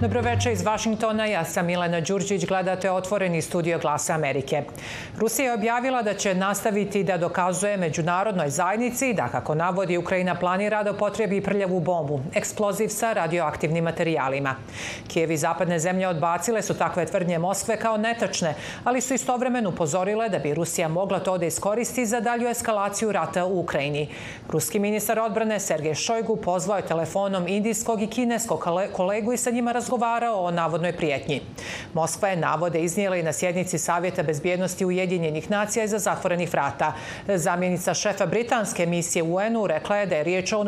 Dobroveče iz Vašingtona, ja sam Milena Đurđić, gledate otvoreni studio Glasa Amerike. Rusija je objavila da će nastaviti da dokazuje međunarodnoj zajednici da, kako navodi, Ukrajina planira da potrebi prljavu bombu, eksploziv sa radioaktivnim materijalima. Kijev i zapadne zemlje odbacile su takve tvrdnje Moskve kao netačne, ali su istovremeno upozorile da bi Rusija mogla to da iskoristi za dalju eskalaciju rata u Ukrajini. Ruski ministar odbrane Sergej Šojgu pozvao je telefonom indijskog i kineskog kolegu i sa njima razgovarao razgovarao o navodnoj prijetnji. Moskva je navode iznijela i na sjednici Savjeta bezbjednosti Ujedinjenih nacija iza zatvorenih vrata. Zamjenica šefa britanske misije UN-u rekla je da je riječ o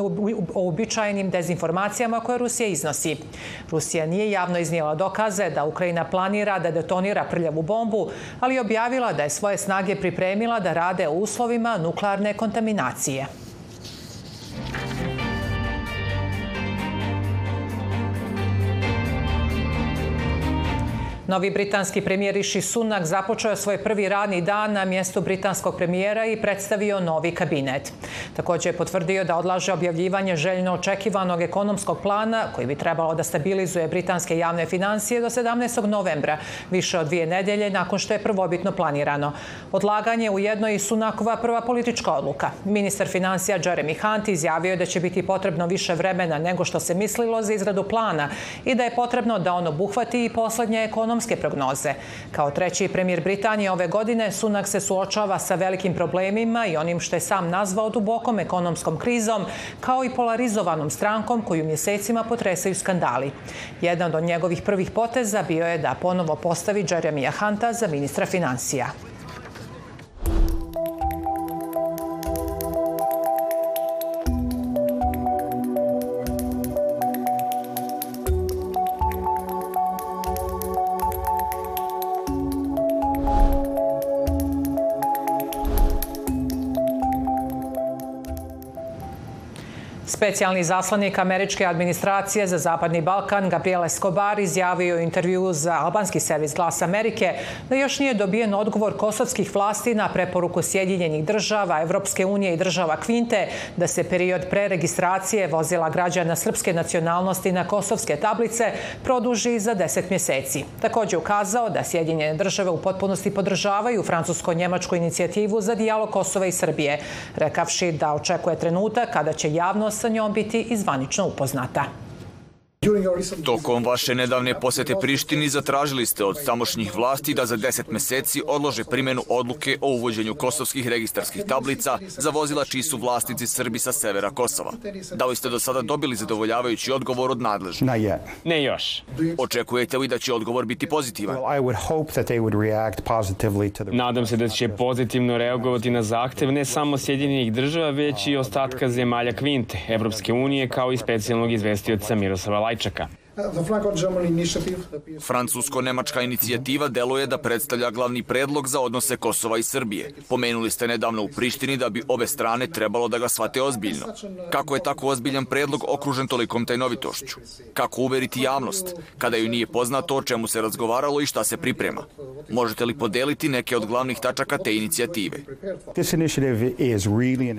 uobičajenim dezinformacijama koje Rusija iznosi. Rusija nije javno iznijela dokaze da Ukrajina planira da detonira prljavu bombu, ali objavila da je svoje snage pripremila da rade u uslovima nuklearne kontaminacije. Novi britanski premijer Rishi Sunak započeo svoj prvi radni dan na mjestu britanskog premijera i predstavio novi kabinet. Također je potvrdio da odlaže objavljivanje željno očekivanog ekonomskog plana koji bi trebalo da stabilizuje britanske javne financije do 17. novembra, više od dvije nedelje nakon što je prvobitno planirano. Odlaganje u jednoj Sunakova prva politička odluka. Ministar financija Jeremy Hunt izjavio je da će biti potrebno više vremena nego što se mislilo za izradu plana i da je potrebno da on obuhvati i poslednje ekonomske ekonomske prognoze. Kao treći premijer Britanije ove godine, Sunak se suočava sa velikim problemima i onim što je sam nazvao dubokom ekonomskom krizom, kao i polarizovanom strankom koju mjesecima potresaju skandali. Jedan od njegovih prvih poteza bio je da ponovo postavi Jeremija Hunta za ministra financija. Specijalni zaslanik američke administracije za Zapadni Balkan, Gabriel Escobar, izjavio u intervju za albanski servis Glas Amerike da još nije dobijen odgovor kosovskih vlasti na preporuku Sjedinjenih država, Evropske unije i država Kvinte da se period preregistracije vozila građana srpske nacionalnosti na kosovske tablice produži za 10 mjeseci. Također ukazao da Sjedinjene države u potpunosti podržavaju francusko-njemačku inicijativu za dijalog Kosova i Srbije, rekavši da očekuje trenutak kada će javnost sa njom biti izvanično upoznata. Tokom vaše nedavne posete Prištini zatražili ste od tamošnjih vlasti da za 10 meseci odlože primjenu odluke o uvođenju kosovskih registarskih tablica za vozila čiji su vlasnici Srbi sa severa Kosova. Da li ste do sada dobili zadovoljavajući odgovor od nadležnih? Ne još. Očekujete li da će odgovor biti pozitivan? Nadam se da će pozitivno reagovati na zahtev ne samo Sjedinjenih država, već i ostatka zemalja Kvinte, Evropske unije, kao i specijalnog izvestioca Miroslava Lajča. Obajczyka. Francusko-nemačka inicijativa deluje da predstavlja glavni predlog za odnose Kosova i Srbije. Pomenuli ste nedavno u Prištini da bi obe strane trebalo da ga shvate ozbiljno. Kako je tako ozbiljan predlog okružen tolikom tajnovitošću? Kako uveriti javnost, kada ju nije poznato o čemu se razgovaralo i šta se priprema? Možete li podeliti neke od glavnih tačaka te inicijative?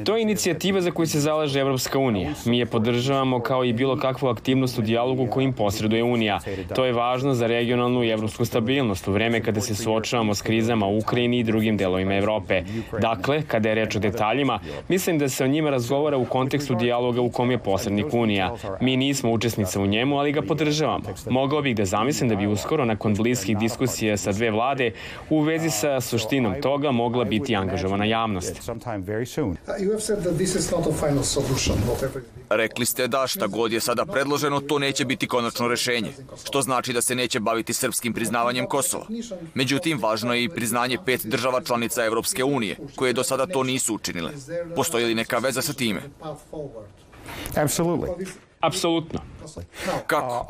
To je inicijativa za koju se zalaže Evropska unija. Mi je podržavamo kao i bilo kakvu aktivnost u dijalogu kojim posreduje Unija. To je važno za regionalnu i evropsku stabilnost u vreme kada se suočavamo s krizama u Ukrajini i drugim delovima Evrope. Dakle, kada je reč o detaljima, mislim da se o njima razgovara u kontekstu dijaloga u kom je posrednik Unija. Mi nismo učesnica u njemu, ali ga podržavamo. Mogao bih da zamislim da bi uskoro, nakon bliskih diskusija sa dve vlade, u vezi sa suštinom toga mogla biti angažovana javnost. Rekli ste da šta god je sada predloženo, to neće biti konačno rešenje, što znači da se neće baviti srpskim priznavanjem Kosova. Međutim, važno je i priznanje pet država članica Evropske unije, koje do sada to nisu učinile. Postoji li neka veza sa time? Absolutely. Apsolutno. Kako?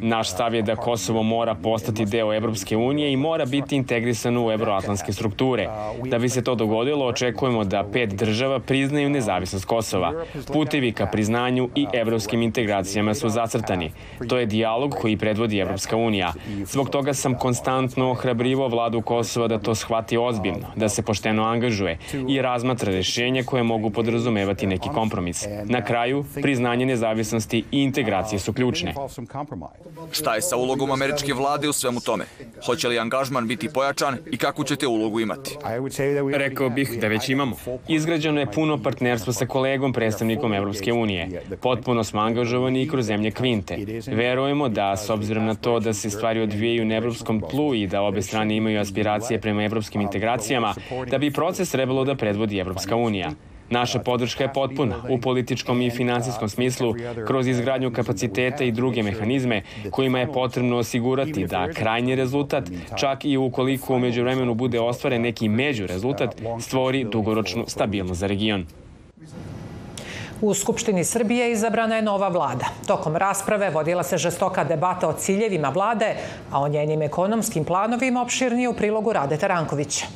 Naš stav je da Kosovo mora postati deo Evropske unije i mora biti integrisano u euroatlantske strukture. Da bi se to dogodilo, očekujemo da pet država priznaju nezavisnost Kosova. Putevi ka priznanju i evropskim integracijama su zacrtani. To je dijalog koji predvodi Evropska unija. Zbog toga sam konstantno ohrabrivo vladu Kosova da to shvati ozbiljno, da se pošteno angažuje i razmatra rešenja koje mogu podrazumevati neki kompromis. Na kraju, priznanje nezavisnosti i integracije su ključne. Šta je sa ulogom američke vlade u svemu tome? Hoće li angažman biti pojačan i kakvu ćete ulogu imati? Rekao bih da već imamo. Izgrađeno je puno partnerstvo sa kolegom predstavnikom Evropske unije. Potpuno smo angažovani i kroz zemlje Kvinte. Verujemo da, s obzirom na to da se stvari odvijaju na evropskom tlu i da obe strane imaju aspiracije prema evropskim integracijama, da bi proces trebalo da predvodi Evropska unija. Naša podrška je potpuna u političkom i finansijskom smislu kroz izgradnju kapaciteta i druge mehanizme kojima je potrebno osigurati da krajnji rezultat, čak i ukoliko umeđu vremenu bude ostvaren neki među rezultat, stvori dugoročnu stabilnost za region. U Skupštini Srbije izabrana je nova vlada. Tokom rasprave vodila se žestoka debata o ciljevima vlade, a o njenim ekonomskim planovima opširnije u prilogu Rade Tarankovića.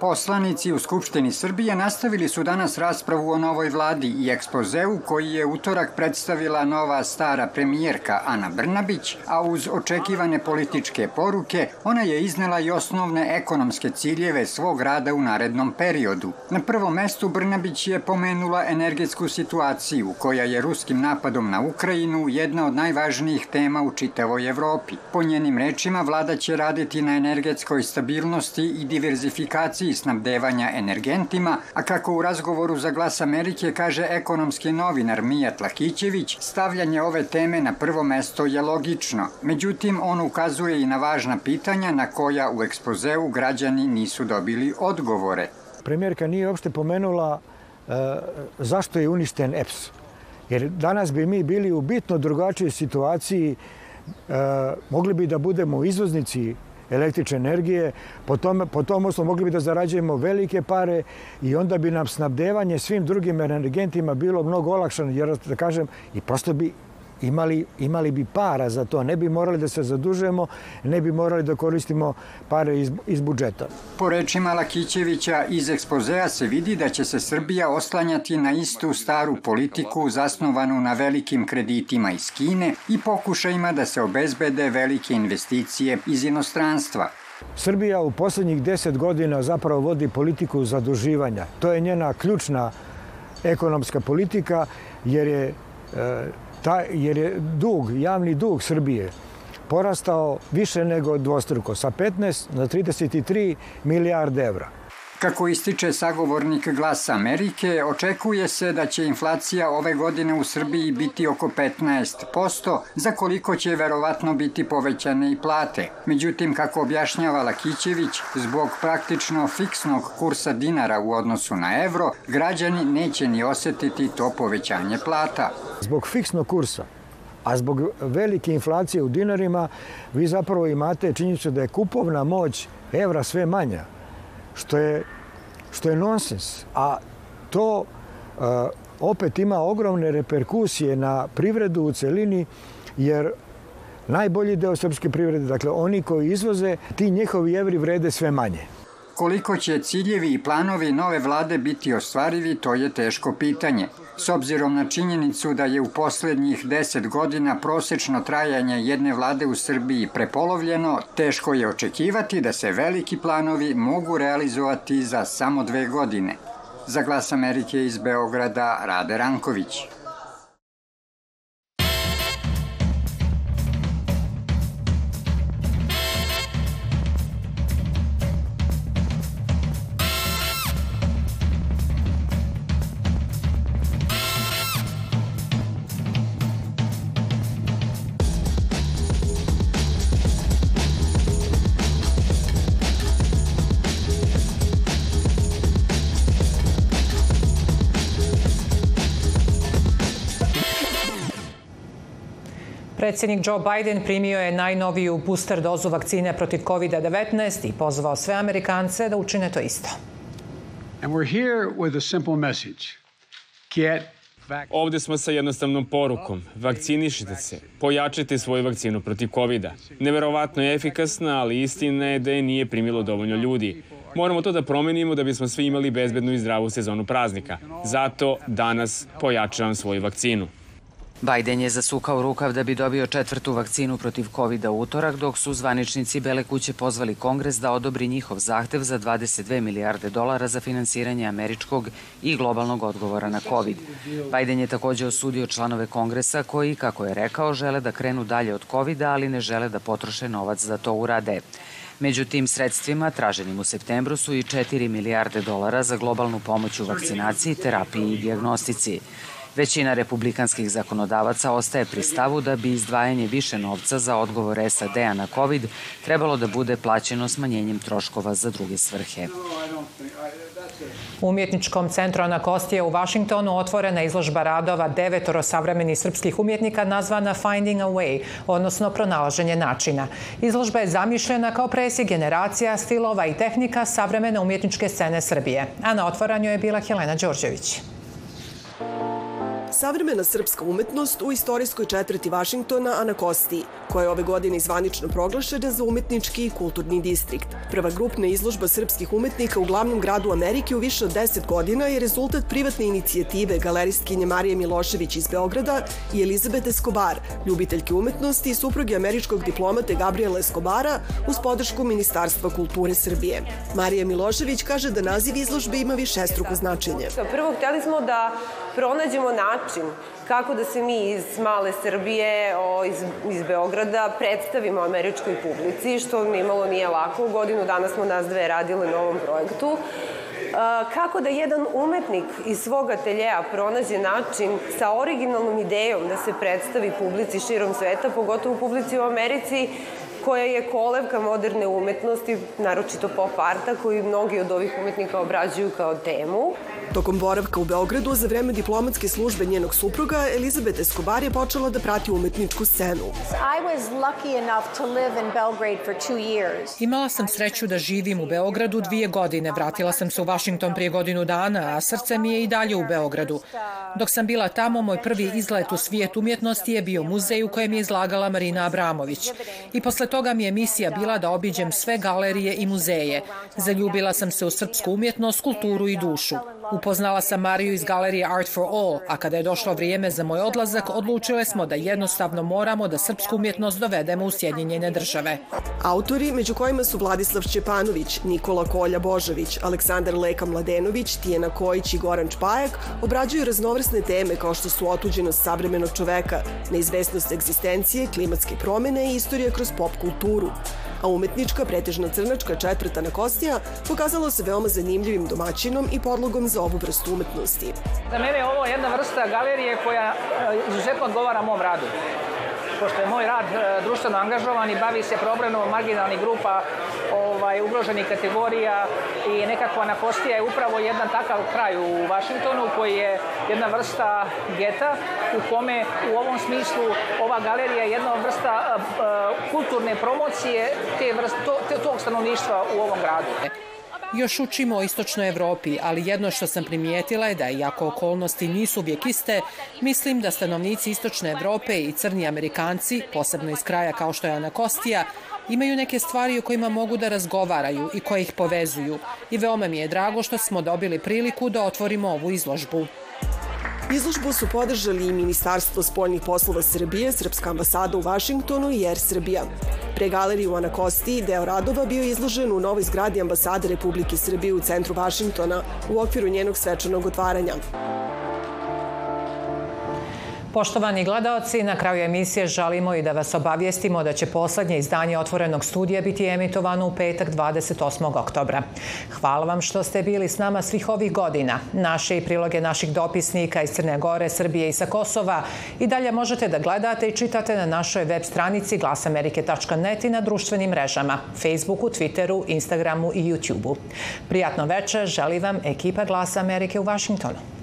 Poslanici u Skupštini Srbije nastavili su danas raspravu o novoj vladi i ekspozeu koji je utorak predstavila nova stara premijerka Ana Brnabić, a uz očekivane političke poruke ona je iznela i osnovne ekonomske ciljeve svog rada u narednom periodu. Na prvom mestu Brnabić je pomenula energetsku situaciju koja je ruskim napadom na Ukrajinu jedna od najvažnijih tema u čitavoj Evropi. Po njenim rečima vlada će raditi na energetskoj stabilnosti i diverzifikaciji i snabdevanja energentima, a kako u razgovoru za glas Amerike kaže ekonomski novinar Mijat Lakićević, stavljanje ove teme na prvo mesto je logično. Međutim, on ukazuje i na važna pitanja na koja u ekspozeu građani nisu dobili odgovore. Premijerka nije uopšte pomenula e, zašto je uništen EPS. Jer danas bi mi bili u bitno drugačijoj situaciji, e, mogli bi da budemo izvoznici električne energije. Po tom, po tom osnovu mogli bi da zarađujemo velike pare i onda bi nam snabdevanje svim drugim energentima bilo mnogo olakšano, jer da kažem, i prosto bi imali, imali bi para za to. Ne bi morali da se zadužujemo, ne bi morali da koristimo pare iz, iz budžeta. Po rečima Lakićevića iz ekspozea se vidi da će se Srbija oslanjati na istu staru politiku zasnovanu na velikim kreditima iz Kine i pokušajima da se obezbede velike investicije iz inostranstva. Srbija u poslednjih deset godina zapravo vodi politiku zaduživanja. To je njena ključna ekonomska politika jer je e, ta, jer je dug, javni dug Srbije porastao više nego dvostruko, sa 15 na 33 milijarde evra. Kako ističe sagovornik Glasa Amerike, očekuje se da će inflacija ove godine u Srbiji biti oko 15%, za koliko će verovatno biti povećane i plate. Međutim, kako objašnjava Lakićević, zbog praktično fiksnog kursa dinara u odnosu na evro, građani neće ni osetiti to povećanje plata. Zbog fiksnog kursa, a zbog velike inflacije u dinarima, vi zapravo imate činjenicu da je kupovna moć evra sve manja što je, što je nonsens. A to uh, opet ima ogromne reperkusije na privredu u celini, jer najbolji deo srpske privrede, dakle oni koji izvoze, ti njihovi evri vrede sve manje. Koliko će ciljevi i planovi nove vlade biti ostvarivi, to je teško pitanje. S obzirom na činjenicu da je u poslednjih deset godina prosečno trajanje jedne vlade u Srbiji prepolovljeno, teško je očekivati da se veliki planovi mogu realizovati za samo dve godine. Za glas Amerike iz Beograda, Rade Ranković. Predsednik Joe Biden primio je najnoviju booster dozu vakcine protiv COVID-19 i pozvao sve Amerikance da učine to isto. And we're here with a simple message. Get Ovde smo sa jednostavnom porukom. Vakcinišite se. Pojačajte svoju vakcinu protiv covid -a. Neverovatno je efikasna, ali istina je da je nije primilo dovoljno ljudi. Moramo to da promenimo da bismo svi imali bezbednu i zdravu sezonu praznika. Zato danas pojačavam svoju vakcinu. Biden je zasukao rukav da bi dobio četvrtu vakcinu protiv covid utorak, dok su zvaničnici Bele kuće pozvali kongres da odobri njihov zahtev za 22 milijarde dolara za finansiranje američkog i globalnog odgovora na COVID. Biden je takođe osudio članove kongresa koji, kako je rekao, žele da krenu dalje od covid ali ne žele da potroše novac da to urade. Među tim sredstvima, traženim u septembru, su i 4 milijarde dolara za globalnu pomoć u vakcinaciji, terapiji i diagnostici. Većina republikanskih zakonodavaca ostaje pri stavu da bi izdvajanje više novca za odgovor SAD-a na COVID trebalo da bude plaćeno smanjenjem troškova za druge svrhe. U umjetničkom centru Anakostije u Vašingtonu otvorena izložba radova devetoro savremenih srpskih umjetnika nazvana Finding a Way, odnosno pronalaženje načina. Izložba je zamišljena kao presje generacija, stilova i tehnika savremene umjetničke scene Srbije. A na otvaranju je bila Helena Đorđević. Savremena srpska umetnost u istorijskoj četvrti Vašingtona Anakosti, koja je ove godine zvanično proglašena za umetnički i kulturni distrikt. Prva grupna izložba srpskih umetnika u glavnom gradu Amerike u više od 10 godina je rezultat privatne inicijative galeristkinje Marije Milošević iz Beograda i Elizabete Escobar, ljubiteljke umetnosti i supruge američkog diplomate Gabriela Escobara uz podršku Ministarstva kulture Srbije. Marija Milošević kaže da naziv izložbe ima višestruko značenje. Prvo, hteli smo da pronađemo način kako da se mi iz male Srbije, o, iz, iz Beograda predstavimo američkoj publici, što nimalo nije lako. Godinu dana smo nas dve radile na ovom projektu. Kako da jedan umetnik iz svog ateljeja pronađe način sa originalnom idejom da se predstavi publici širom sveta, pogotovo publici u Americi, koja je kolevka moderne umetnosti, naročito pop arta, koji mnogi od ovih umetnika obrađuju kao temu. Tokom boravka u Beogradu za vreme diplomatske službe njenog supruga, Elizabeth Escobar je počela da prati umetničku scenu. Imala sam sreću da živim u Beogradu dvije godine. Vratila sam se u Washington prije godinu dana, a srce mi je i dalje u Beogradu. Dok sam bila tamo, moj prvi izlet u svijet umjetnosti je bio muzej u kojem je izlagala Marina Abramović. I posle toga mi je misija bila da obiđem sve galerije i muzeje. Zaljubila sam se u srpsku umjetnost, kulturu i dušu. Upoznala sam Mariju iz galerije Art for All, a kada je došlo vrijeme za moj odlazak, odlučile smo da jednostavno moramo da srpsku umjetnost dovedemo u Sjedinjene države. Autori, među kojima su Vladislav Šćepanović, Nikola Kolja Božović, Aleksandar Leka Mladenović, Tijena Kojić i Goran Čpajak, obrađuju raznovrsne teme kao što su otuđenost savremenog čoveka, neizvesnost egzistencije, klimatske promene i istorija kroz pop kulturu a umetnička, pretežna crnačka četvrta na Kostija pokazalo se veoma zanimljivim domaćinom i podlogom za ovu vrstu umetnosti. Za mene je ovo jedna vrsta galerije koja e, izuzetno odgovara mom radu pošto je moj rad e, društveno angažovan i bavi se problemom marginalnih grupa, ovaj, ugroženih kategorija i nekakva nakostija je upravo jedan takav kraj u Vašingtonu koji je jedna vrsta geta u kome u ovom smislu ova galerija je jedna vrsta uh, kulturne promocije te vrst, to, tog stanovništva u ovom gradu. Još učimo o istočnoj Evropi, ali jedno što sam primijetila je da, iako okolnosti nisu uvijek iste, mislim da stanovnici istočne Evrope i crni Amerikanci, posebno iz kraja kao što je Anakostija, imaju neke stvari o kojima mogu da razgovaraju i koje ih povezuju. I veoma mi je drago što smo dobili priliku da otvorimo ovu izložbu. Izložbu su podržali i Ministarstvo spoljnih poslova Srbije, Srpska ambasada u Vašingtonu i Air Srbija. Pre galerije u Anakosti deo radova bio izložen u novoj zgradi ambasade Republike Srbije u centru Vašingtona u okviru njenog svečanog otvaranja. Poštovani gledalci, na kraju emisije žalimo i da vas obavijestimo da će poslednje izdanje Otvorenog studija biti emitovano u petak 28. oktobra. Hvala vam što ste bili s nama svih ovih godina. Naše i priloge naših dopisnika iz Crne Gore, Srbije i sa Kosova i dalje možete da gledate i čitate na našoj web stranici glasamerike.net i na društvenim mrežama, Facebooku, Twitteru, Instagramu i YouTubeu. Prijatno večer želi vam ekipa Glasa Amerike u Vašingtonu.